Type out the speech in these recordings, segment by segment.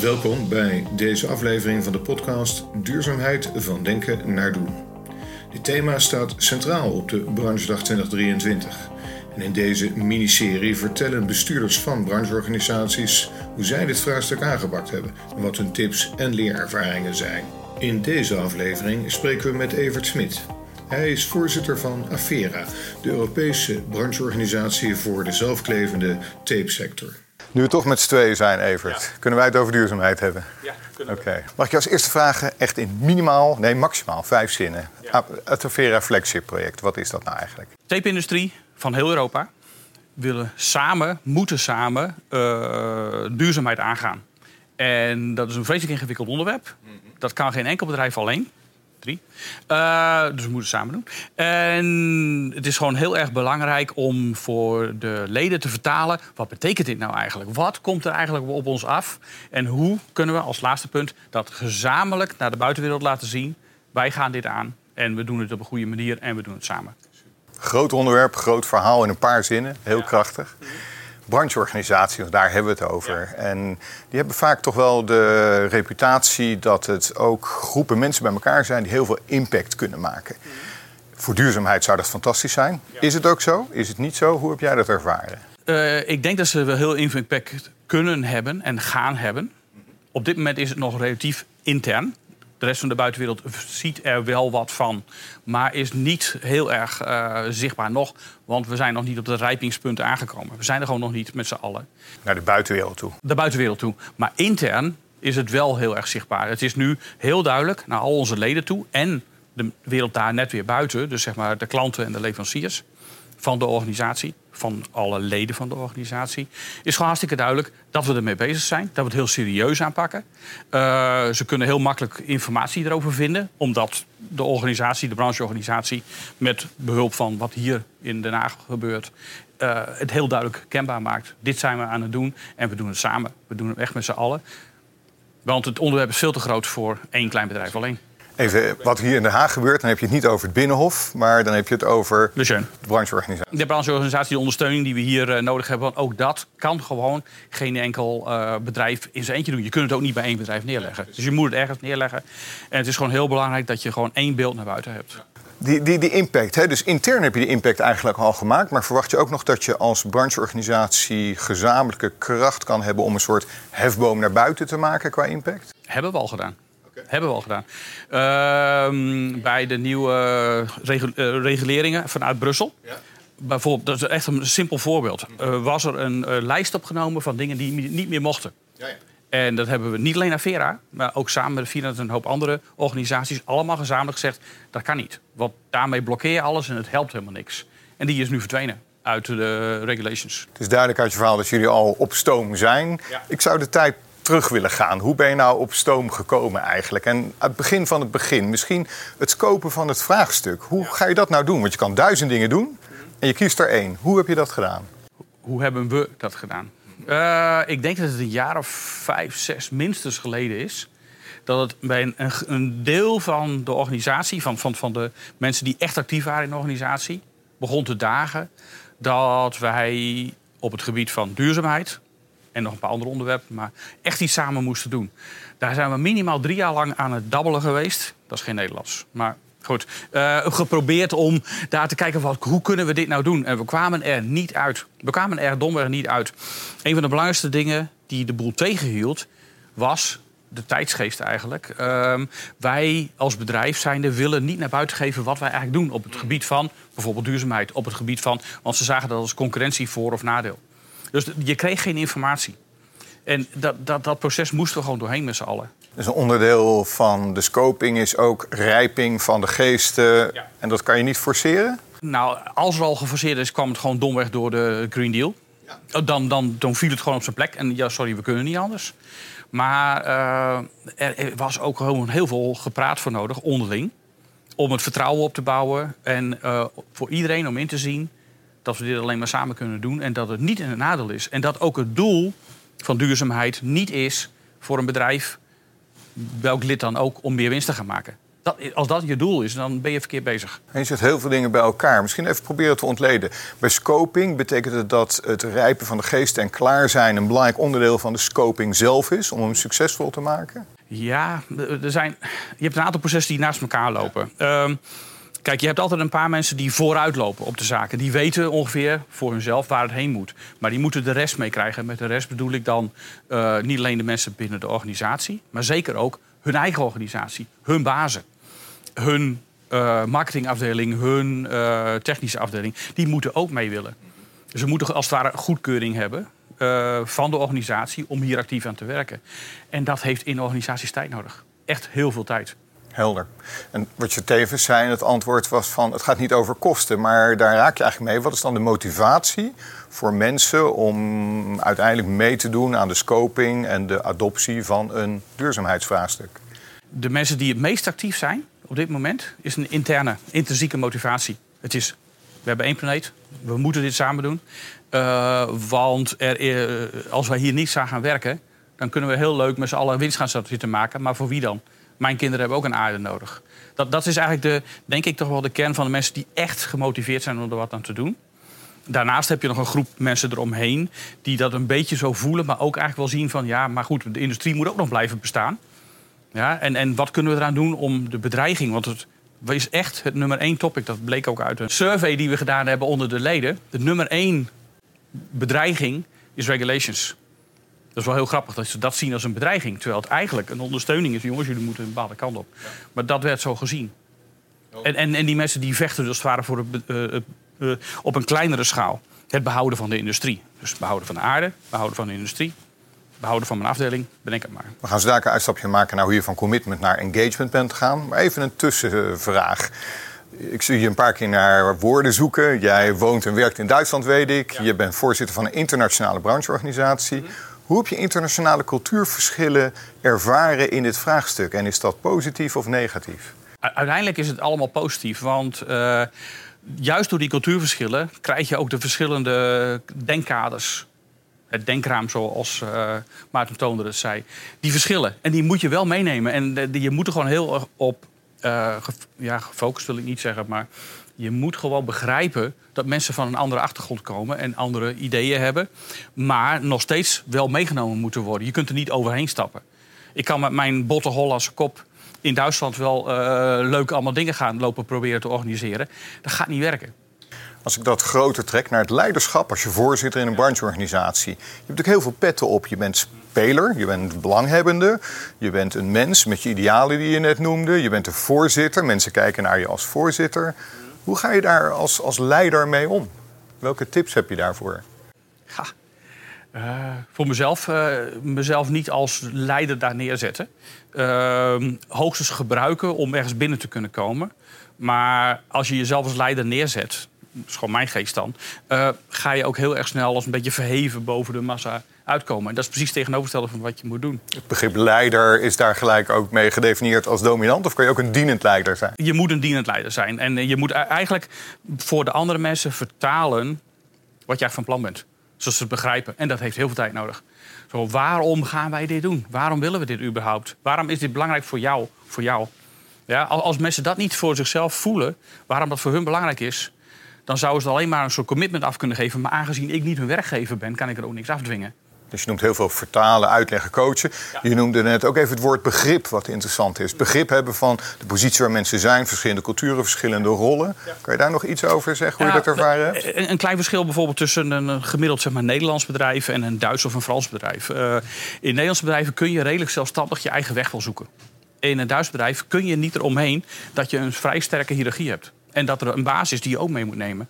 Welkom bij deze aflevering van de podcast Duurzaamheid van Denken naar Doen. Dit thema staat centraal op de Branchedag 2023. En in deze miniserie vertellen bestuurders van brancheorganisaties hoe zij dit vraagstuk aangepakt hebben en wat hun tips en leerervaringen zijn. In deze aflevering spreken we met Evert Smit. Hij is voorzitter van AFERA, de Europese brancheorganisatie voor de zelfklevende tapesector. Nu we toch met z'n tweeën zijn, Evert, kunnen wij het over duurzaamheid hebben? Ja, kunnen we. Oké. Mag ik je als eerste vragen, echt in minimaal, nee maximaal, vijf zinnen. Ah, Het Avera Flagship project, wat is dat nou eigenlijk? Tape-industrie van heel Europa willen samen, moeten samen eh, duurzaamheid aangaan. En dat is een vreselijk ingewikkeld onderwerp. Dat kan geen enkel bedrijf alleen. Drie. Eh, dus we moeten het samen doen. En het is gewoon heel erg belangrijk om voor de leden te vertalen... wat betekent dit nou eigenlijk? Wat komt er eigenlijk op ons af? En hoe kunnen we als laatste punt dat gezamenlijk naar de buitenwereld laten zien... wij gaan dit aan en we doen het op een goede manier en we doen het samen. Groot onderwerp, groot verhaal in een paar zinnen, heel krachtig. Brancheorganisaties, daar hebben we het over. En die hebben vaak toch wel de reputatie dat het ook groepen mensen bij elkaar zijn die heel veel impact kunnen maken. Voor duurzaamheid zou dat fantastisch zijn. Is het ook zo? Is het niet zo? Hoe heb jij dat ervaren? Eh, ik denk dat ze wel heel impact kunnen hebben en gaan hebben. Op dit moment is het nog relatief intern. De rest van de buitenwereld ziet er wel wat van, maar is niet heel erg eh, zichtbaar nog. Want we zijn nog niet op de rijpingspunten aangekomen. We zijn er gewoon nog niet met z'n allen. Naar de buitenwereld toe. De buitenwereld toe. Maar intern is het wel heel erg zichtbaar. Het is nu heel duidelijk naar al onze leden toe en de wereld daar net weer buiten. Dus zeg maar de klanten en de leveranciers van de organisatie, van alle leden van de organisatie, is gewoon hartstikke duidelijk dat we ermee bezig zijn, dat we het heel serieus aanpakken. Uh, ze kunnen heel makkelijk informatie erover vinden, omdat de organisatie, de brancheorganisatie, met behulp van wat hier in Den Haag gebeurt, uh, het heel duidelijk kenbaar maakt. Dit zijn we aan het doen en we doen het samen. We doen het echt met z'n allen. Want het onderwerp is veel te groot voor één klein bedrijf alleen. Even wat hier in Den Haag gebeurt, dan heb je het niet over het Binnenhof, maar dan heb je het over de, brancheorganisatie. De brancheorganisatie, de ondersteuning die we hier uh, nodig hebben, want ook dat kan gewoon geen enkel uh, bedrijf in zijn eentje doen. Je kunt het ook niet bij één bedrijf neerleggen. Dus je moet het ergens neerleggen. En het is gewoon heel belangrijk dat je gewoon één beeld naar buiten hebt. Die, die, die impact, hè? dus intern heb je die impact eigenlijk al gemaakt. Maar verwacht je ook nog dat je als brancheorganisatie gezamenlijke kracht kan hebben om een soort hefboom naar buiten te maken qua impact? Hebben we al gedaan. Hebben we al gedaan. Uh, bij de nieuwe regul uh, reguleringen vanuit Brussel. Ja. Bijvoorbeeld, dat is echt een simpel voorbeeld. Uh, was er een uh, lijst opgenomen van dingen die niet meer mochten. Ja, ja. En dat hebben we niet alleen naar Vera, maar ook samen met Vina en een hoop andere organisaties allemaal gezamenlijk gezegd: dat kan niet. Want daarmee blokkeer je alles en het helpt helemaal niks. En die is nu verdwenen uit de regulations. Het is duidelijk uit je verhaal dat jullie al op stoom zijn. Ja. Ik zou de tijd terug willen gaan. Hoe ben je nou op stoom gekomen eigenlijk? En het begin van het begin, misschien het scopen van het vraagstuk. Hoe ga je dat nou doen? Want je kan duizend dingen doen en je kiest er één. Hoe heb je dat gedaan? Hoe hebben we dat gedaan? Uh, ik denk dat het een jaar of vijf, zes minstens geleden is. Dat het bij een, een deel van de organisatie, van, van, van de mensen die echt actief waren in de organisatie, begon te dagen dat wij op het gebied van duurzaamheid, en nog een paar andere onderwerpen, maar echt iets samen moesten doen. Daar zijn we minimaal drie jaar lang aan het dabbelen geweest. Dat is geen Nederlands, maar goed. Uh, geprobeerd om daar te kijken van hoe kunnen we dit nou doen. En we kwamen er niet uit. We kwamen er domweg niet uit. Een van de belangrijkste dingen die de boel tegenhield, was de tijdsgeest eigenlijk. Uh, wij als bedrijf zijnde willen niet naar buiten geven wat wij eigenlijk doen op het gebied van bijvoorbeeld duurzaamheid, op het gebied van, want ze zagen dat als concurrentie voor of nadeel. Dus je kreeg geen informatie. En dat, dat, dat proces moesten we gewoon doorheen met z'n allen. Dus een onderdeel van de scoping is ook rijping van de geesten. Ja. En dat kan je niet forceren? Nou, als er al geforceerd is, kwam het gewoon domweg door de Green Deal. Ja. Dan, dan, dan viel het gewoon op zijn plek. En ja, sorry, we kunnen niet anders. Maar uh, er was ook gewoon heel veel gepraat voor nodig, onderling. Om het vertrouwen op te bouwen. En uh, voor iedereen om in te zien dat we dit alleen maar samen kunnen doen en dat het niet een nadeel is. En dat ook het doel van duurzaamheid niet is voor een bedrijf, welk lid dan ook, om meer winst te gaan maken. Dat, als dat je doel is, dan ben je verkeerd bezig. En je zet heel veel dingen bij elkaar. Misschien even proberen te ontleden. Bij scoping betekent het dat het rijpen van de geest en klaar zijn een belangrijk onderdeel van de scoping zelf is om hem succesvol te maken? Ja, er zijn, je hebt een aantal processen die naast elkaar lopen. Ehm, kijk, je hebt altijd een paar mensen die vooruit lopen op de zaken. Die weten ongeveer voor hunzelf waar het heen moet. Maar die moeten de rest meekrijgen. Met de rest bedoel ik dan uh, niet alleen de mensen binnen de organisatie, maar zeker ook hun eigen organisatie, hun bazen, hun uh, marketingafdeling, hun uh, technische afdeling. Die moeten ook mee willen. Ze moeten als het ware goedkeuring hebben van de organisatie om hier actief aan te werken. En dat heeft in organisaties tijd nodig. Echt heel veel tijd. Helder. En wat je tevens zei, het antwoord was van... het gaat niet over kosten, maar daar raak je eigenlijk mee. Wat is dan de motivatie voor mensen om uiteindelijk mee te doen... aan de scoping en de adoptie van een duurzaamheidsvraagstuk? De mensen die het meest actief zijn op dit moment... is een interne, intrinsieke motivatie. Het is, we hebben één planeet, we moeten dit samen doen. Uh, want er, uh, als wij hier niet aan gaan werken... dan kunnen we heel leuk met z'n allen winst gaan zitten maken. Maar voor wie dan? Mijn kinderen hebben ook een aarde nodig. Dat, dat is eigenlijk, de, denk ik, toch wel de kern van de mensen... die echt gemotiveerd zijn om er wat aan te doen. Daarnaast heb je nog een groep mensen eromheen... die dat een beetje zo voelen, maar ook eigenlijk wel zien van... ja, maar goed, de industrie moet ook nog blijven bestaan. Ja, en, en wat kunnen we eraan doen om de bedreiging... want het, is echt het nummer één topic. Dat bleek ook uit een survey die we gedaan hebben onder de leden. De nummer één bedreiging is regulations. Dat is wel heel grappig dat ze dat zien als een bedreiging. Terwijl het eigenlijk een ondersteuning is. Jongens, jullie moeten een bepaalde kant op. Maar dat werd zo gezien. En, en, en die mensen die vechten dus het voor het, uh, uh, op een kleinere schaal. Het behouden van de industrie. Dus behouden van de aarde, behouden van de industrie. Behouden van mijn afdeling, bedenk het maar. We gaan zo daar een uitstapje maken naar hoe je van commitment naar engagement bent gegaan. Maar even een tussenvraag. Ik zie je een paar keer naar woorden zoeken. Jij woont en werkt in Duitsland, weet ik. Je bent voorzitter van een internationale brancheorganisatie. Mhm. Hoe heb je internationale cultuurverschillen ervaren in dit vraagstuk? En is dat positief of negatief? Uiteindelijk is het allemaal positief. Want uh, juist door die cultuurverschillen krijg je ook de verschillende denkkaders. Het denkraam, zoals uh, Maarten Toonder het zei. Die verschillen. En die moet je wel meenemen. En je moet er gewoon heel op uh, ja, gefocust wil ik niet zeggen, maar je moet gewoon begrijpen dat mensen van een andere achtergrond komen en andere ideeën hebben, maar nog steeds wel meegenomen moeten worden. Je kunt er niet overheen stappen. Ik kan met mijn botte Hollandse kop in Duitsland wel uh, leuk allemaal dingen gaan lopen proberen te organiseren. Dat gaat niet werken. Als ik dat groter trek naar het leiderschap, als je voorzitter in een brancheorganisatie. Je hebt natuurlijk heel veel petten op. Je bent speler, je bent belanghebbende, je bent een mens met je idealen die je net noemde. Je bent een voorzitter, mensen kijken naar je als voorzitter. Hoe ga je daar als, als leider mee om? Welke tips heb je daarvoor? Uh, voor mezelf, uh, mezelf niet als leider daar neerzetten. Uh, hoogstens gebruiken om ergens binnen te kunnen komen. Maar als je jezelf als leider neerzet, is gewoon mijn geest dan, uh, ga je ook heel erg snel als een beetje verheven boven de massa uitkomen. En dat is precies tegenovergestelde van wat je moet doen. Het begrip leider is daar gelijk ook mee gedefinieerd als dominant? Of kan je ook een dienend leider zijn? Je moet een dienend leider zijn. En je moet eigenlijk voor de andere mensen vertalen wat jij van plan bent. Zodat ze het begrijpen. En dat heeft heel veel tijd nodig. Zo, waarom gaan wij dit doen? Waarom willen we dit überhaupt? Waarom is dit belangrijk voor jou? Voor jou? Ja, als mensen dat niet voor zichzelf voelen, waarom dat voor hun belangrijk is, dan zouden ze alleen maar een soort commitment af kunnen geven. Maar aangezien ik niet hun werkgever ben, kan ik er ook niks afdwingen. Dus je noemt heel veel vertalen, uitleggen, coachen. Je noemde net ook even het woord begrip, wat interessant is. Begrip hebben van de positie waar mensen zijn, verschillende culturen, verschillende rollen. Kan je daar nog iets over zeggen, hoe je dat ervaren hebt? Een, klein verschil bijvoorbeeld tussen een gemiddeld zeg maar, Nederlands bedrijf en een Duits of een Frans bedrijf. Uh, in Nederlandse bedrijven kun je redelijk zelfstandig je eigen weg wel zoeken. In een Duits bedrijf kun je niet eromheen dat je een vrij sterke hiërarchie hebt. En dat er een baas is die je ook mee moet nemen.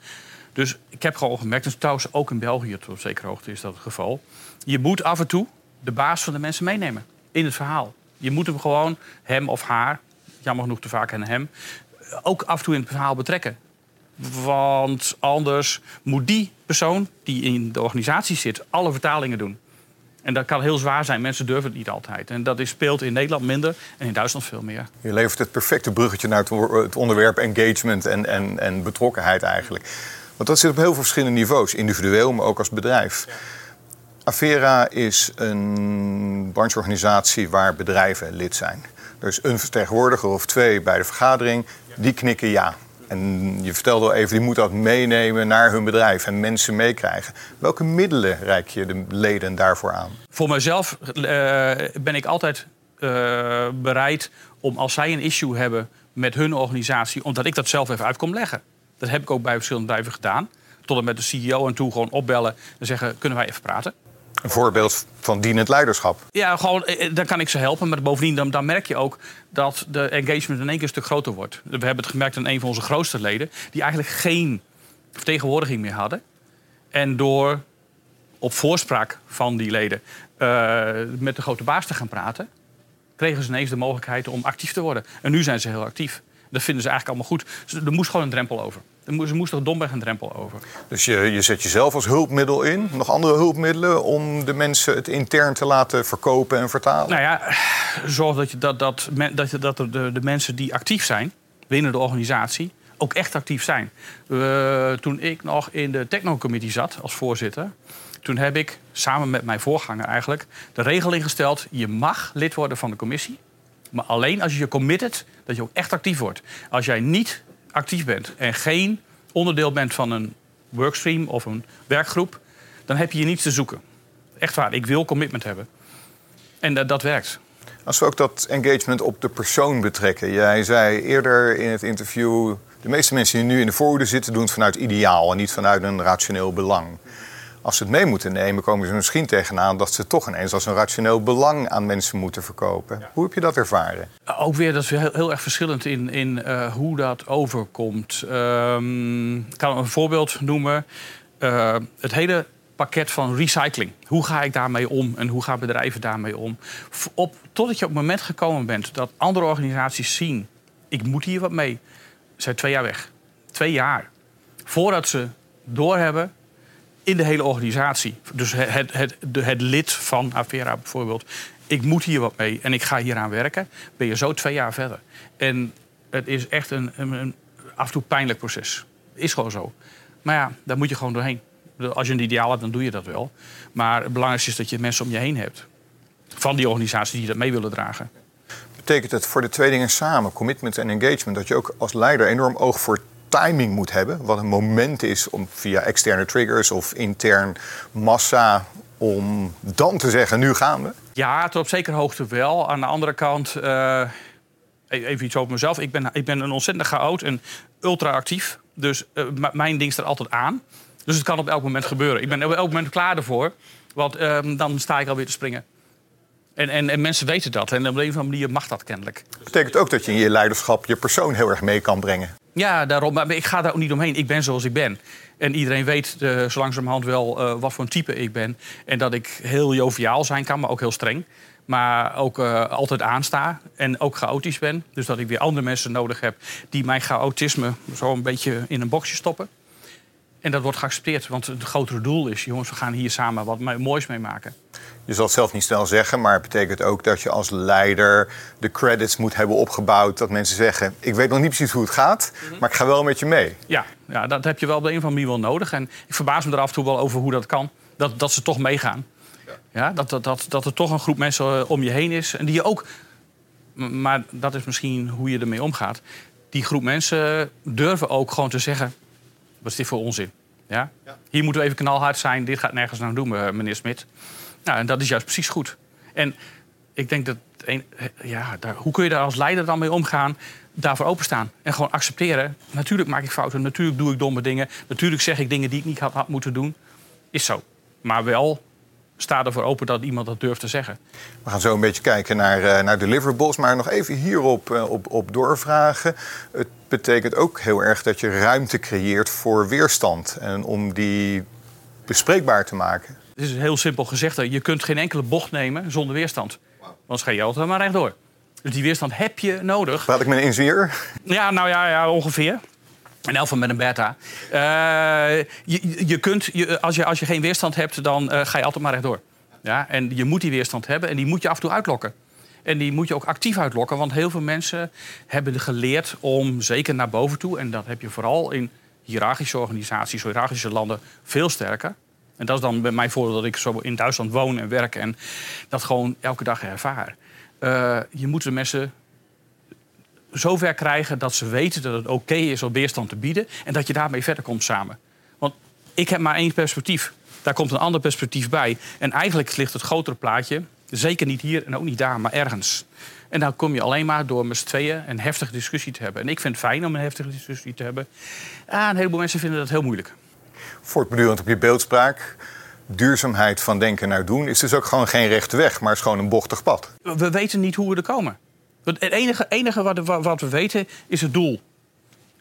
Dus ik heb gewoon gemerkt, en trouwens ook in België tot op zekere hoogte is dat het geval. Je moet af en toe de baas van de mensen meenemen in het verhaal. Je moet hem gewoon, hem of haar, jammer genoeg te vaak en hem, ook af en toe in het verhaal betrekken. Want anders moet die persoon die in de organisatie zit alle vertalingen doen. En dat kan heel zwaar zijn. Mensen durven het niet altijd. En dat is, speelt in Nederland minder en in Duitsland veel meer. Je levert het perfecte bruggetje naar het onderwerp engagement en, en, en betrokkenheid eigenlijk. Want dat zit op heel veel verschillende niveaus. Individueel, maar ook als bedrijf. Avera is een brancheorganisatie waar bedrijven lid zijn. Dus een vertegenwoordiger of twee bij de vergadering, die knikken ja. En je vertelde al even, die moet dat meenemen naar hun bedrijf en mensen meekrijgen. Welke middelen reik je de leden daarvoor aan? Voor mezelf uh, ben ik altijd uh, bereid om als zij een issue hebben met hun organisatie, omdat ik dat zelf even uit kom leggen. Dat heb ik ook bij verschillende bedrijven gedaan. Tot en met de CEO en toe gewoon opbellen en zeggen: kunnen wij even praten? Een voorbeeld van dienend leiderschap. Ja, gewoon, eh, dan kan ik ze helpen. Maar bovendien, dan, merk je ook dat de engagement in één keer een stuk groter wordt. We hebben het gemerkt aan een van onze grootste leden... die eigenlijk geen vertegenwoordiging meer hadden. En door op voorspraak van die leden uh, met de grote baas te gaan praten... kregen ze ineens de mogelijkheid om actief te worden. En nu zijn ze heel actief. Dat vinden ze eigenlijk allemaal goed. Er moest gewoon een drempel over. Ze moest er domweg een drempel over. Dus je, je zet jezelf als hulpmiddel in. Nog andere hulpmiddelen om de mensen het intern te laten verkopen en vertalen? Nou ja, zorg dat, je dat, dat, dat, dat de, de mensen die actief zijn binnen de organisatie ook echt actief zijn. toen ik nog in de Techno-committee zat als voorzitter... toen heb ik samen met mijn voorganger eigenlijk de regel ingesteld... je mag lid worden van de commissie... maar alleen als je je committed dat je ook echt actief wordt. Als jij niet actief bent en geen onderdeel bent van een workstream of een werkgroep, dan heb je hier niets te zoeken. Echt waar, ik wil commitment hebben. En dat, dat werkt. Als we ook dat engagement op de persoon betrekken. Jij zei eerder in het interview... de meeste mensen die nu in de voorhoede zitten... doen het vanuit ideaal en niet vanuit een rationeel belang als ze het mee moeten nemen, komen ze misschien tegenaan dat ze toch ineens als een rationeel belang aan mensen moeten verkopen. Hoe heb je dat ervaren? Ook weer, dat is heel, heel erg verschillend in, in uh, hoe dat overkomt. Um, ik kan een voorbeeld noemen. Uh, het hele pakket van recycling. Hoe ga ik daarmee om en hoe gaan bedrijven daarmee om? Op, totdat je op het moment gekomen bent dat andere organisaties zien... ik moet hier wat mee, zijn twee jaar weg. Twee jaar. Voordat ze doorhebben in de hele organisatie. Dus het, het, het, lid van Avera bijvoorbeeld. Ik moet hier wat mee en ik ga hier aan werken. Ben je zo twee jaar verder. En het is echt een, een, af en toe pijnlijk proces. Is gewoon zo. Maar ja, daar moet je gewoon doorheen. Als je een ideaal hebt, dan doe je dat wel. Maar het belangrijkste is dat je mensen om je heen hebt. Van die organisaties die dat mee willen dragen. Betekent het voor de twee dingen samen, commitment en engagement, dat je ook als leider enorm oog voor timing moet hebben. Wat een moment is om via externe triggers of intern massa om dan te zeggen, nu gaan we? Ja, tot op zekere hoogte wel. Aan de andere kant, uh, even iets over mezelf. Ik ben, ik ben een ontzettend chaot en ultra actief. Dus uh, mijn ding staat altijd aan. Dus het kan op elk moment gebeuren. Ik ben op elk moment klaar ervoor. Want uh, dan sta ik alweer te springen. En, en, en, mensen weten dat. En op een of andere manier mag dat kennelijk. Dat betekent ook dat je in je leiderschap je persoon heel erg mee kan brengen. Ja, daarom. Maar ik ga daar ook niet omheen. Ik ben zoals ik ben. En iedereen weet uh, zo langzamerhand wel uh, wat voor een type ik ben. En dat ik heel joviaal zijn kan, maar ook heel streng. Maar ook uh, altijd aansta en ook chaotisch ben. Dus dat ik weer andere mensen nodig heb die mijn chaotisme zo een beetje in een boxje stoppen. En dat wordt geaccepteerd, want het grotere doel is... jongens, we gaan hier samen wat moois mee maken. Je zal het zelf niet snel zeggen, maar het betekent ook dat je als leider de credits moet hebben opgebouwd. Dat mensen zeggen: Ik weet nog niet precies hoe het gaat, mhm. maar ik ga wel met je mee. Ja, ja, dat heb je wel op de een of andere manier wel nodig. En ik verbaas me er af en toe wel over hoe dat kan. Dat, dat ze toch meegaan. Ja. ja dat, dat, dat, dat er toch een groep mensen eh, om je heen is. En die je ook. Maar dat is misschien hoe je ermee omgaat. Die groep mensen durven ook gewoon te zeggen: Wat is dit voor onzin? Ja? ja. Hier moeten we even knalhard zijn. Dit gaat nergens naar doen, eh, meneer Smit. Nou, en dat is juist precies goed. En ik denk dat, een, ja, daar, hoe kun je daar als leider dan mee omgaan? Daarvoor openstaan en gewoon accepteren. Natuurlijk maak ik fouten, natuurlijk doe ik domme dingen. Natuurlijk zeg ik dingen die ik niet had, had moeten doen. Is zo. Maar wel sta ervoor open dat iemand dat durft te zeggen. We gaan zo een beetje kijken naar, uh, naar deliverables. Maar nog even hierop uh, op, op doorvragen. Het betekent ook heel erg dat je ruimte creëert voor weerstand. En om die bespreekbaar te maken. Het is heel simpel gezegd. Je kunt geen enkele bocht nemen zonder weerstand. Want ga je altijd maar rechtdoor. Dus die weerstand heb je nodig. Praat ik met een inzier? Ja, nou ja, ja ongeveer. En elf met een beta. Uh, je, je kunt, je, als, je, als je geen weerstand hebt, dan uh, ga je altijd maar rechtdoor. Ja? En je moet die weerstand hebben en die moet je af en toe uitlokken. En die moet je ook actief uitlokken, want heel veel mensen hebben geleerd om, zeker naar boven toe, en dat heb je vooral in hiërarchische organisaties, hiërarchische landen, veel sterker. En dat is dan bij mijn voordeel dat ik zo in Duitsland woon en werk en dat gewoon elke dag ervaar. Uh, je moet de mensen zover krijgen dat ze weten dat het oké is om weerstand te bieden. En dat je daarmee verder komt samen. Want ik heb maar één perspectief. Daar komt een ander perspectief bij. En eigenlijk ligt het grotere plaatje, zeker niet hier en ook niet daar, maar ergens. En dan kom je alleen maar door met z'n tweeën een heftige discussie te hebben. En ik vind het fijn om een heftige discussie te hebben. Ah, een heleboel mensen vinden dat heel moeilijk. Voortbedurend op je beeldspraak. Duurzaamheid van denken naar doen is dus ook gewoon geen rechte weg, maar is gewoon een bochtig pad. We weten niet hoe we er komen. Het enige, enige wat, wat we weten is het doel.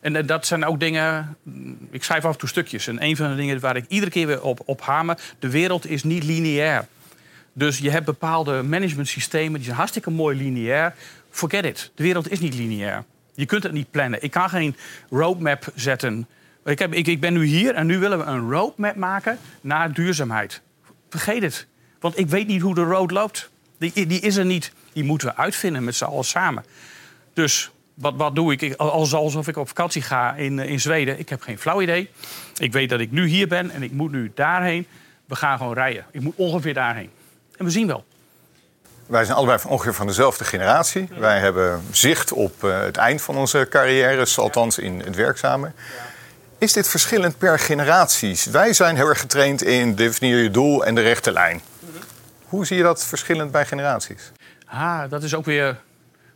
En dat zijn ook dingen. Mm, ik schrijf af en toe stukjes. En een van de dingen waar ik iedere keer weer op, op hamer. De wereld is niet lineair. Dus je hebt bepaalde managementsystemen die zijn hartstikke mooi lineair. Forget it. De wereld is niet lineair. Je kunt het niet plannen. Ik kan geen roadmap zetten. Ik, heb, ik, ik ben nu hier en nu willen we een roadmap maken naar duurzaamheid. Vergeet het. Want ik weet niet hoe de road loopt. Die, die is er niet. Die moeten we uitvinden met z'n allen samen. Dus wat, wat doe ik? Alsof ik op vakantie ga in, in Zweden. Ik heb geen flauw idee. Ik weet dat ik nu hier ben en ik moet nu daarheen. We gaan gewoon rijden. Ik moet ongeveer daarheen. En we zien wel. Wij zijn allebei van ongeveer van dezelfde generatie. Wij hebben zicht op uh, het eind van onze carrières, althans in het werkzame. Is dit verschillend per generaties? Wij zijn heel erg getraind in definieer je doel en de rechte lijn. Hoe zie je dat verschillend bij generaties? Ah, dat is ook weer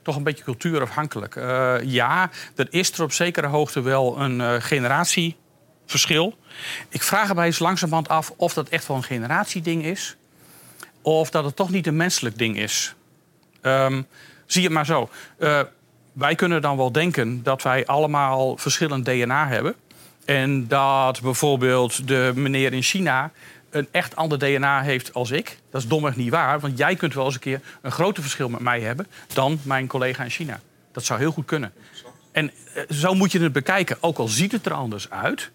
toch een beetje cultuurafhankelijk. Uh, ja, er is er op zekere hoogte wel een uh, generatieverschil. Ik vraag bij eens langzamerhand af of dat echt wel een generatieding is. Of dat het toch niet een menselijk ding is. Um, zie het maar zo. Uh, wij kunnen dan wel denken dat wij allemaal verschillend DNA hebben. En dat bijvoorbeeld de meneer in China een echt ander DNA heeft als ik. Dat is domweg niet waar, want jij kunt wel eens een keer een groter verschil met mij hebben dan mijn collega in China. Dat zou heel goed kunnen. En eh, zo moet je het bekijken. Ook al ziet het er anders uit,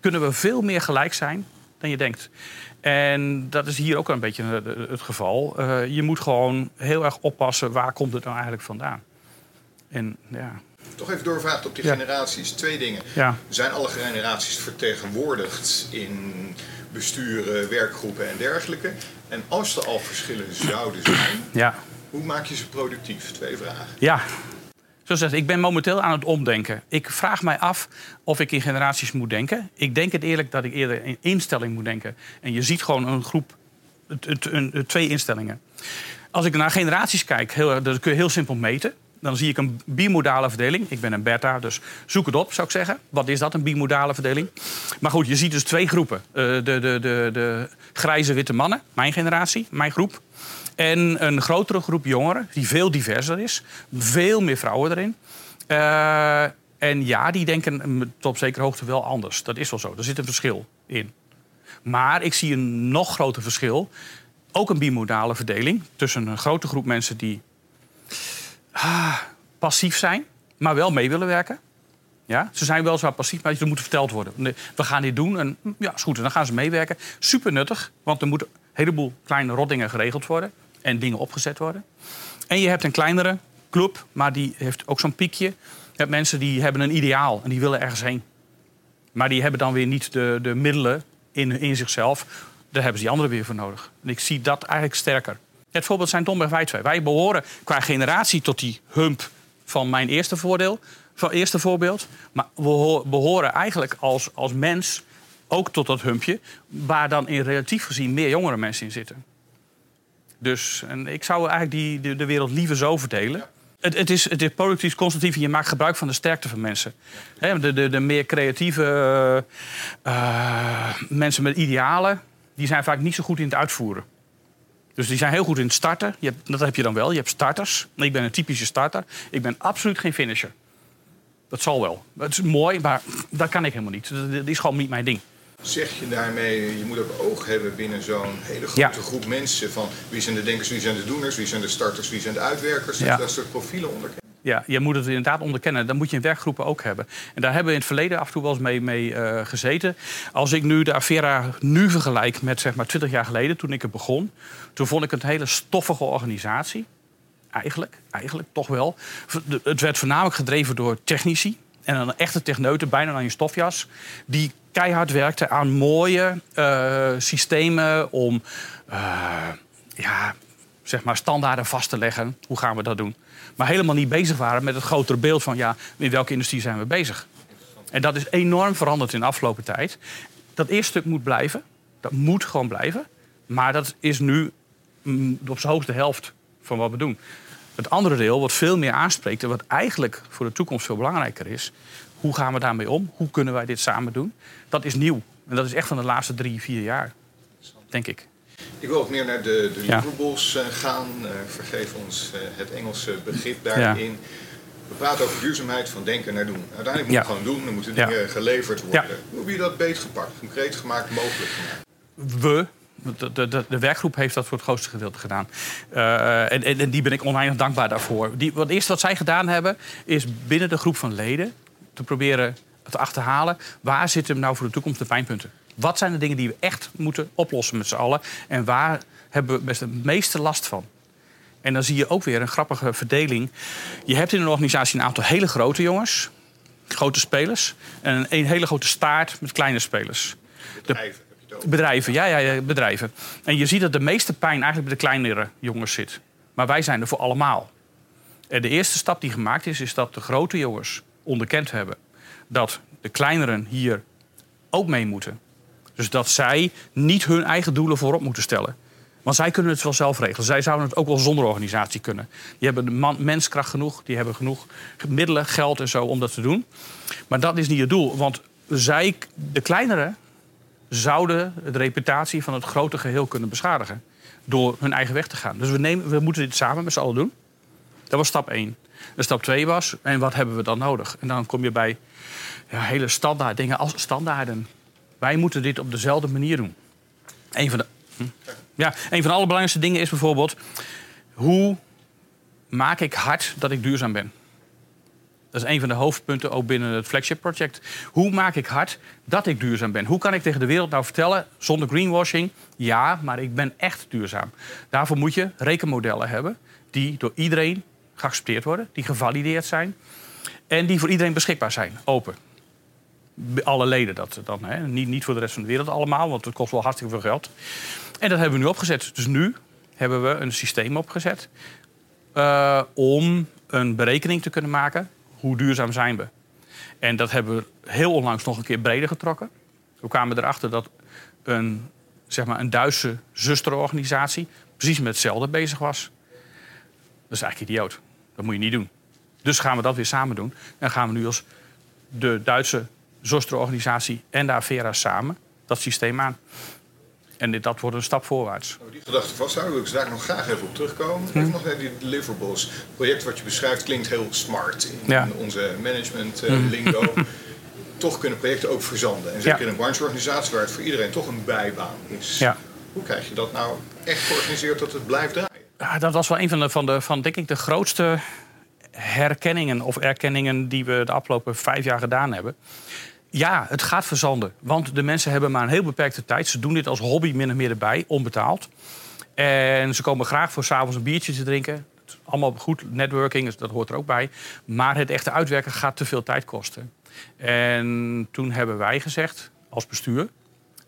kunnen we veel meer gelijk zijn dan je denkt. En dat is hier ook een beetje het geval. Uh, je moet gewoon heel erg oppassen waar komt het nou eigenlijk vandaan. En ja. Toch even doorvraagd op die generaties. Twee dingen. Ja. Zijn alle generaties vertegenwoordigd in besturen, werkgroepen en dergelijke? En als er al verschillen zouden zijn, ja. hoe maak je ze productief? Twee vragen. Ja, Zoals gezegd, ik ben momenteel aan het omdenken. Ik vraag mij af of ik in generaties moet denken. Ik denk het eerlijk dat ik eerder in instelling moet denken. En je ziet gewoon een groep, twee instellingen. Als ik naar generaties kijk, heel, dat kun je heel simpel meten. Dan zie ik een bimodale verdeling. Ik ben een beta, dus zoek het op, zou ik zeggen. Wat is dat, een bimodale verdeling? Maar goed, je ziet dus twee groepen. Uh, de, de, de, de grijze witte mannen, mijn generatie, mijn groep. En een grotere groep jongeren, die veel diverser is. Veel meer vrouwen erin. Uh, en ja, die denken tot op zekere hoogte wel anders. Dat is wel zo. Er zit een verschil in. Maar ik zie een nog groter verschil. Ook een bimodale verdeling tussen een grote groep mensen die ah, passief zijn, maar wel mee willen werken. Ja, ze zijn wel zwaar passief, maar ze moeten verteld worden. We gaan dit doen en ja, is goed. En dan gaan ze meewerken. Super nuttig, want er moeten een heleboel kleine roddingen geregeld worden en dingen opgezet worden. En je hebt een kleinere club, maar die heeft ook zo'n piekje. Je hebt mensen die hebben een ideaal en die willen ergens heen. Maar die hebben dan weer niet de, de middelen in, in zichzelf. Daar hebben ze die anderen weer voor nodig. En ik zie dat eigenlijk sterker. Het voorbeeld zijn Tom en wij twee. Wij behoren qua generatie tot die hump van mijn eerste, voordeel, van eerste voorbeeld. Maar we behoren eigenlijk als, als mens ook tot dat humpje... waar dan in relatief gezien meer jongere mensen in zitten. Dus en ik zou eigenlijk die, de, de wereld liever zo verdelen. Het, het, is, het is productief constructief en je maakt gebruik van de sterkte van mensen. de, de, de meer creatieve uh, mensen met idealen, die zijn vaak niet zo goed in het uitvoeren. Dus die zijn heel goed in het starten. Je hebt, dat heb je dan wel. Je hebt starters. Ik ben een typische starter. Ik ben absoluut geen finisher. Dat zal wel. Het is mooi, maar dat kan ik helemaal niet. Dat is gewoon niet mijn ding. Zeg je daarmee, je moet ook oog hebben binnen zo'n hele grote groep mensen van wie zijn de denkers, wie zijn de doeners, wie zijn de starters, wie zijn de uitwerkers, ja. dat soort profielen onderkennen. Ja, je moet het inderdaad onderkennen. Dat moet je in werkgroepen ook hebben. En daar hebben we in het verleden af en toe wel eens mee, uh, gezeten. Als ik nu de Avera nu vergelijk met zeg maar 20 jaar geleden, toen ik het begon, toen vond ik het een hele stoffige organisatie. Eigenlijk, eigenlijk toch wel. Het werd voornamelijk gedreven door technici. En een echte techneuten, bijna aan je stofjas. Die keihard werkte aan mooie uh, systemen om uh, ja, zeg maar, standaarden vast te leggen. Hoe gaan we dat doen? Maar helemaal niet bezig waren met het grotere beeld van ja, in welke industrie zijn we bezig. En dat is enorm veranderd in de afgelopen tijd. Dat eerste stuk moet blijven. Dat moet gewoon blijven. Maar dat is nu mm, op zijn hoogste helft van wat we doen. Het andere deel, wat veel meer aanspreekt en wat eigenlijk voor de toekomst veel belangrijker is, hoe gaan we daarmee om? Hoe kunnen wij dit samen doen? Dat is nieuw. En dat is echt van de laatste drie, vier jaar, denk ik. Ik wil ook meer naar de, de deliverables uh, gaan. Uh, vergeef ons uh, het Engelse begrip daarin. Ja. We praten over duurzaamheid van denken naar doen. Uiteindelijk moet je gewoon doen. Er moeten dingen geleverd worden. Hoe heb je dat beter gepakt, concreet gemaakt, mogelijk gemaakt? We, de, de, de, werkgroep heeft dat voor het grootste gedeelte gedaan. Uh, en, en, die ben ik oneindig dankbaar daarvoor. Die, wat eerste wat zij gedaan hebben, is binnen de groep van leden te proberen te achterhalen waar zitten nou voor de toekomst de pijnpunten. Wat zijn de dingen die we echt moeten oplossen met z'n allen? En waar hebben we best het meeste last van? En dan zie je ook weer een grappige verdeling. Je hebt in een organisatie een aantal hele grote jongens, grote spelers, en een hele grote staart met kleine spelers. Bedrijven. De, bedrijven, ja, ja, ja, bedrijven. En je ziet dat de meeste pijn eigenlijk bij de kleinere jongens zit. Maar wij zijn er voor allemaal. En de eerste stap die gemaakt is, is dat de grote jongens onderkend hebben dat de kleineren hier ook mee moeten. Dus dat zij niet hun eigen doelen voorop moeten stellen. Want zij kunnen het wel zelf regelen. Zij zouden het ook wel zonder organisatie kunnen. Die hebben de man, menskracht genoeg, die hebben genoeg middelen, geld en zo om dat te doen. Maar dat is niet het doel. Want zij, de kleinere, zouden de reputatie van het grote geheel kunnen beschadigen. Door hun eigen weg te gaan. Dus we, nemen, we moeten dit samen met z'n allen doen. Dat was stap 1. En stap 2 was, en wat hebben we dan nodig? En dan kom je bij ja, hele standaard dingen als standaarden. Wij moeten dit op dezelfde manier doen. Een van de, hm? ja, een van de allerbelangrijkste dingen is bijvoorbeeld... hoe maak ik hard dat ik duurzaam ben? Dat is een van de hoofdpunten ook binnen het flagship project. Hoe maak ik hard dat ik duurzaam ben? Hoe kan ik tegen de wereld nou vertellen, zonder greenwashing... ja, maar ik ben echt duurzaam. Daarvoor moet je rekenmodellen hebben... die door iedereen geaccepteerd worden, die gevalideerd zijn... en die voor iedereen beschikbaar zijn, open alle leden dat dan. Hè. Niet, niet voor de rest van de wereld allemaal, want het kost wel hartstikke veel geld. En dat hebben we nu opgezet. Dus nu hebben we een systeem opgezet uh, om een berekening te kunnen maken. Hoe duurzaam zijn we? En dat hebben we heel onlangs nog een keer breder getrokken. We kwamen erachter dat een, zeg maar een Duitse zusterorganisatie precies met hetzelfde bezig was. Dat is eigenlijk idioot. Dat moet je niet doen. Dus gaan we dat weer samen doen. En gaan we nu als de Duitse Zostra-organisatie en de Avera samen dat systeem aan. En dit, dat wordt een stap voorwaarts. Oh, die gedachte vasthouden wil ik daar nog graag even op terugkomen. Even nog naar die deliverables. Het project wat je beschrijft klinkt heel smart in, onze management uh, lingo. toch kunnen projecten ook verzanden. En zeker in een brancheorganisatie waar het voor iedereen toch een bijbaan is. Ja. Hoe krijg je dat nou echt georganiseerd dat het blijft draaien? Ja, dat was wel een van de, van de van, denk ik, de grootste herkenningen of erkenningen die we de afgelopen vijf jaar gedaan hebben. Ja, het gaat verzanden. Want de mensen hebben maar een heel beperkte tijd. Ze doen dit als hobby min of meer erbij, onbetaald. En ze komen graag voor s'avonds een biertje te drinken. Allemaal goed, networking, dus dat hoort er ook bij. Maar het echte uitwerken gaat te veel tijd kosten. En toen hebben wij gezegd, als bestuur...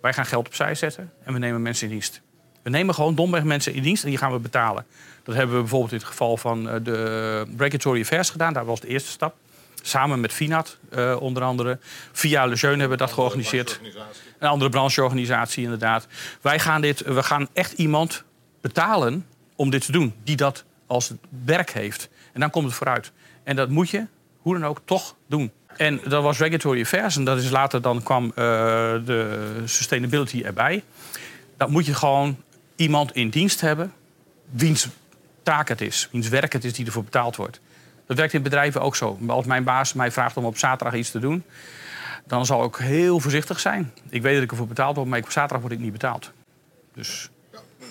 wij gaan geld opzij zetten en we nemen mensen in dienst. We nemen gewoon domweg mensen in dienst en die gaan we betalen. Dat hebben we bijvoorbeeld in het geval van eh, de Regulatory Affairs gedaan. Daar was de eerste stap. Samen met FINAT uh, onder andere. Via Lejeune hebben we dat georganiseerd. Een andere brancheorganisatie inderdaad. Wij gaan, dit, we gaan echt iemand betalen om dit te doen. Die dat als werk heeft. En dan komt het vooruit. En dat moet je, hoe dan ook, toch doen. En dat was Regulatory Affairs. En dat is later dan kwam uh, de sustainability erbij. Dan moet je gewoon iemand in dienst hebben... wiens taak het is, wiens werk het is die ervoor betaald wordt. Dat werkt in bedrijven ook zo. Als mijn baas mij vraagt om op zaterdag iets te doen, dan zal ik heel voorzichtig zijn. Ik weet dat ik ervoor betaald word, maar op zaterdag word ik niet betaald. Dus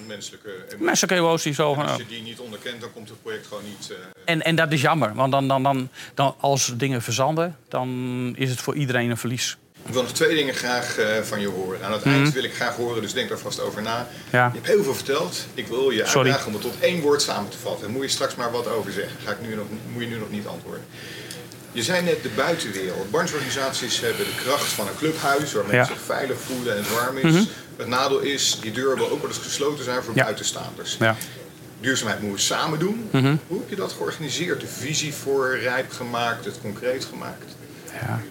menselijke Menselijke emoties. Zo, als je die niet onderkent, dan komt het project gewoon niet... Uh... En, en dat is jammer, want dan, dan, dan, dan, als dingen verzanden... dan is het voor iedereen een verlies. Ik wil nog twee dingen graag uh, van je horen. Aan het eind mhm. wil ik graag horen, dus denk daar vast over na. Ja. Je hebt heel veel verteld. Ik wil je Sorry. uitdagen om het tot één woord samen te vatten. Daar moet je straks maar wat over zeggen. Ga ik nu nog, moet je nu nog niet antwoorden. Je zei net de buitenwereld. Brancheorganisaties hebben de kracht van een clubhuis... waar mensen zich veilig voelen en het warm is. Mhm. Het nadeel is, die deuren wil ook wel eens gesloten zijn voor buitenstaanders. Ja. duurzaamheid moeten we samen doen. Mhm. Hoe heb je dat georganiseerd? De visie voor rijp gemaakt, het concreet gemaakt? Ja.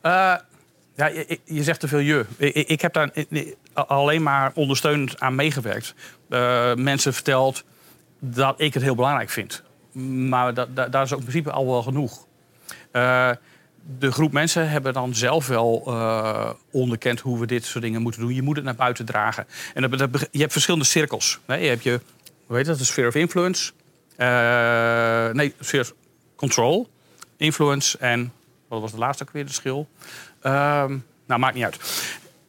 Eh, ja, je, zegt te veel je. Ik, ik heb daar alleen maar ondersteunend aan meegewerkt. Uh, mensen verteld dat ik het heel belangrijk vind. Maar daar is ook in principe al wel genoeg. Uh, de groep mensen hebben dan zelf wel uh, onderkend hoe we dit soort dingen moeten doen. Je moet het naar buiten dragen. En dat, je hebt verschillende cirkels. Je hebt je, hoe dat, de sphere of influence. Nee, sphere of control, influence en wat was de laatste ook weer de schil? Uh, nou, maakt niet uit.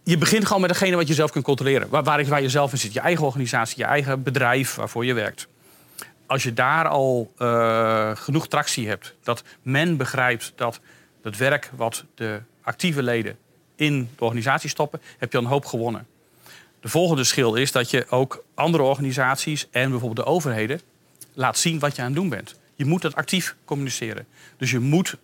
Je begint gewoon met degene wat je zelf kunt controleren. Waar, waar, je zelf in zit. Je eigen organisatie, je eigen bedrijf waarvoor je werkt. Als je daar al uh, genoeg tractie hebt, dat men begrijpt dat het werk wat de actieve leden in de organisatie stoppen, heb je een hoop gewonnen. De volgende schil is dat je ook andere organisaties en bijvoorbeeld de overheden laat zien wat je aan het doen bent. Je moet dat actief communiceren. Dus je moet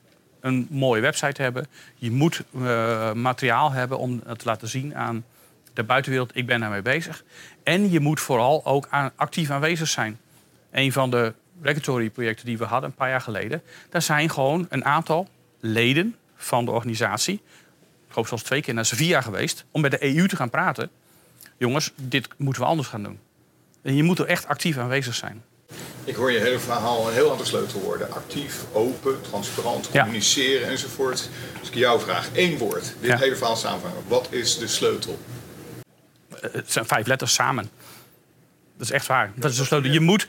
een mooie website hebben. Je moet uh, materiaal hebben om te laten zien aan de buitenwereld. Ik ben daarmee bezig. En je moet vooral ook actief aanwezig zijn. Een van de regulatory projecten die we hadden een paar jaar geleden. Daar zijn gewoon een aantal leden van de organisatie. Ik geloof zelfs twee keer naar Sevilla geweest. Om met de EU te gaan praten. Jongens, dit moeten we anders gaan doen. En je moet er echt actief aanwezig zijn. Ik hoor je hele verhaal een heel aantal sleutelwoorden. Actief, open, transparant, communiceren ja. enzovoort. Dus ik jou vraag, één woord. Dit ja. hele verhaal samenvangen. Wat is de sleutel? Het zijn vijf letters samen. Dat is echt waar. Dat is de sleutel. Je moet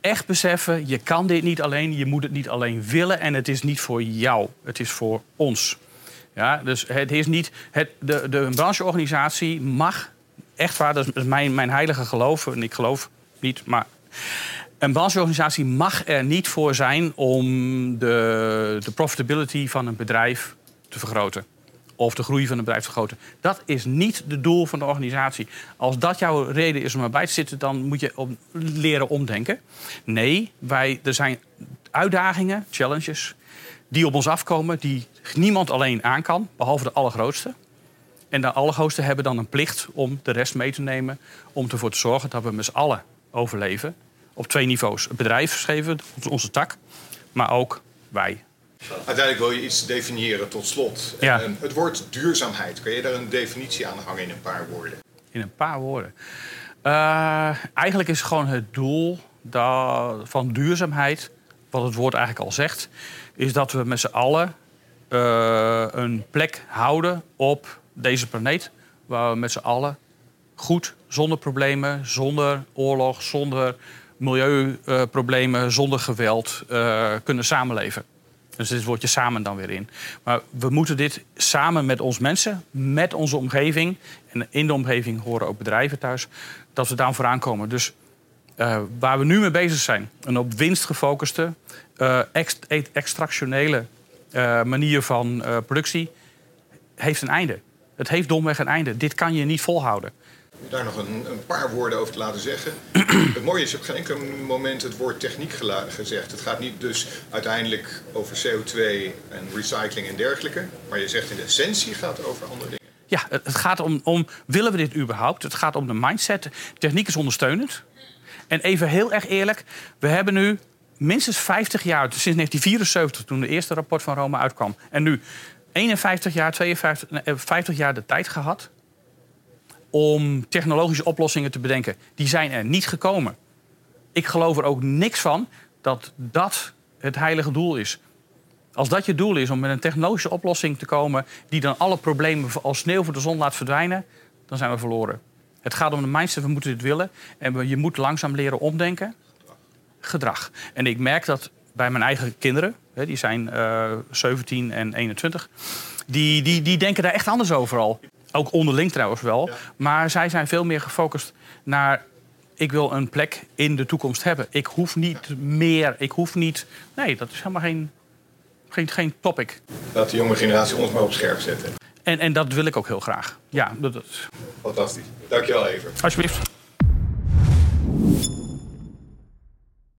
echt beseffen, je kan dit niet alleen. Je moet het niet alleen willen. En het is niet voor jou. Het is voor ons. Ja, dus het is niet... Het, de, de brancheorganisatie mag... Echt waar, dat is mijn, mijn heilige geloof. En ik geloof niet, maar een brancheorganisatie mag er niet voor zijn om de, de profitability van een bedrijf te vergroten. Of de groei van een bedrijf te vergroten. Dat is niet het doel van de organisatie. Als dat jouw reden is om erbij te zitten, dan moet je leren omdenken. Nee, wij, er zijn uitdagingen, challenges, die op ons afkomen, die niemand alleen aan kan, behalve de allergrootste. En de allergrootste hebben dan een plicht om de rest mee te nemen, om ervoor te zorgen dat we met z'n allen overleven op twee niveaus. Het bedrijf schreven, onze tak, maar ook wij. Uiteindelijk wil je iets definiëren tot slot. Ja. En het woord duurzaamheid, kun je daar een definitie aan hangen in een paar woorden? In een paar woorden. Uh, eigenlijk is gewoon het doel dat, van duurzaamheid, wat het woord eigenlijk al zegt, is dat we met z'n allen uh, een plek houden op deze planeet waar we met z'n allen goed, zonder problemen, zonder oorlog, zonder milieuproblemen, zonder geweld uh, kunnen samenleven. Dus dit woordje samen dan weer in. Maar we moeten dit samen met ons mensen, met onze omgeving... en in de omgeving horen ook bedrijven thuis... dat we daar vooraan komen. Dus uh, waar we nu mee bezig zijn... een op winst gefocuste, ext extractionele manier van productie... heeft een einde. Het heeft domweg een einde. Dit kan je niet volhouden daar nog een, een, paar woorden over te laten zeggen. het mooie is, je hebt geen enkel moment het woord techniek gezegd. Het gaat niet dus uiteindelijk over CO2 en recycling en dergelijke. Maar je zegt in de essentie gaat het over andere dingen. Ja, het gaat om, om, willen we dit überhaupt? Het gaat om de mindset. Techniek is ondersteunend. En even heel erg eerlijk, we hebben nu minstens 50 jaar, sinds 1974 toen de eerste rapport van Rome uitkwam. En nu 51 jaar, 52, 50 jaar de tijd gehad om technologische oplossingen te bedenken. Die zijn er niet gekomen. Ik geloof er ook niks van dat dat het heilige doel is. Als dat je doel is om met een technologische oplossing te komen die dan alle problemen als sneeuw voor de zon laat verdwijnen, dan zijn we verloren. Het gaat om de mindset, we moeten dit willen. En je moet langzaam leren omdenken. Gedrag. En ik merk dat bij mijn eigen kinderen, die zijn uh, 17 en 21, die, die, die denken daar echt anders over al. Ook onderling trouwens wel. Ja. Maar zij zijn veel meer gefocust naar. Ik wil een plek in de toekomst hebben. Ik hoef niet meer. Ik hoef niet. Nee, dat is helemaal geen, geen, geen topic. Laat de jonge generatie ons maar op scherp zetten. En, en dat wil ik ook heel graag. Ja, dat, Fantastisch. Dankjewel, Even. Alsjeblieft.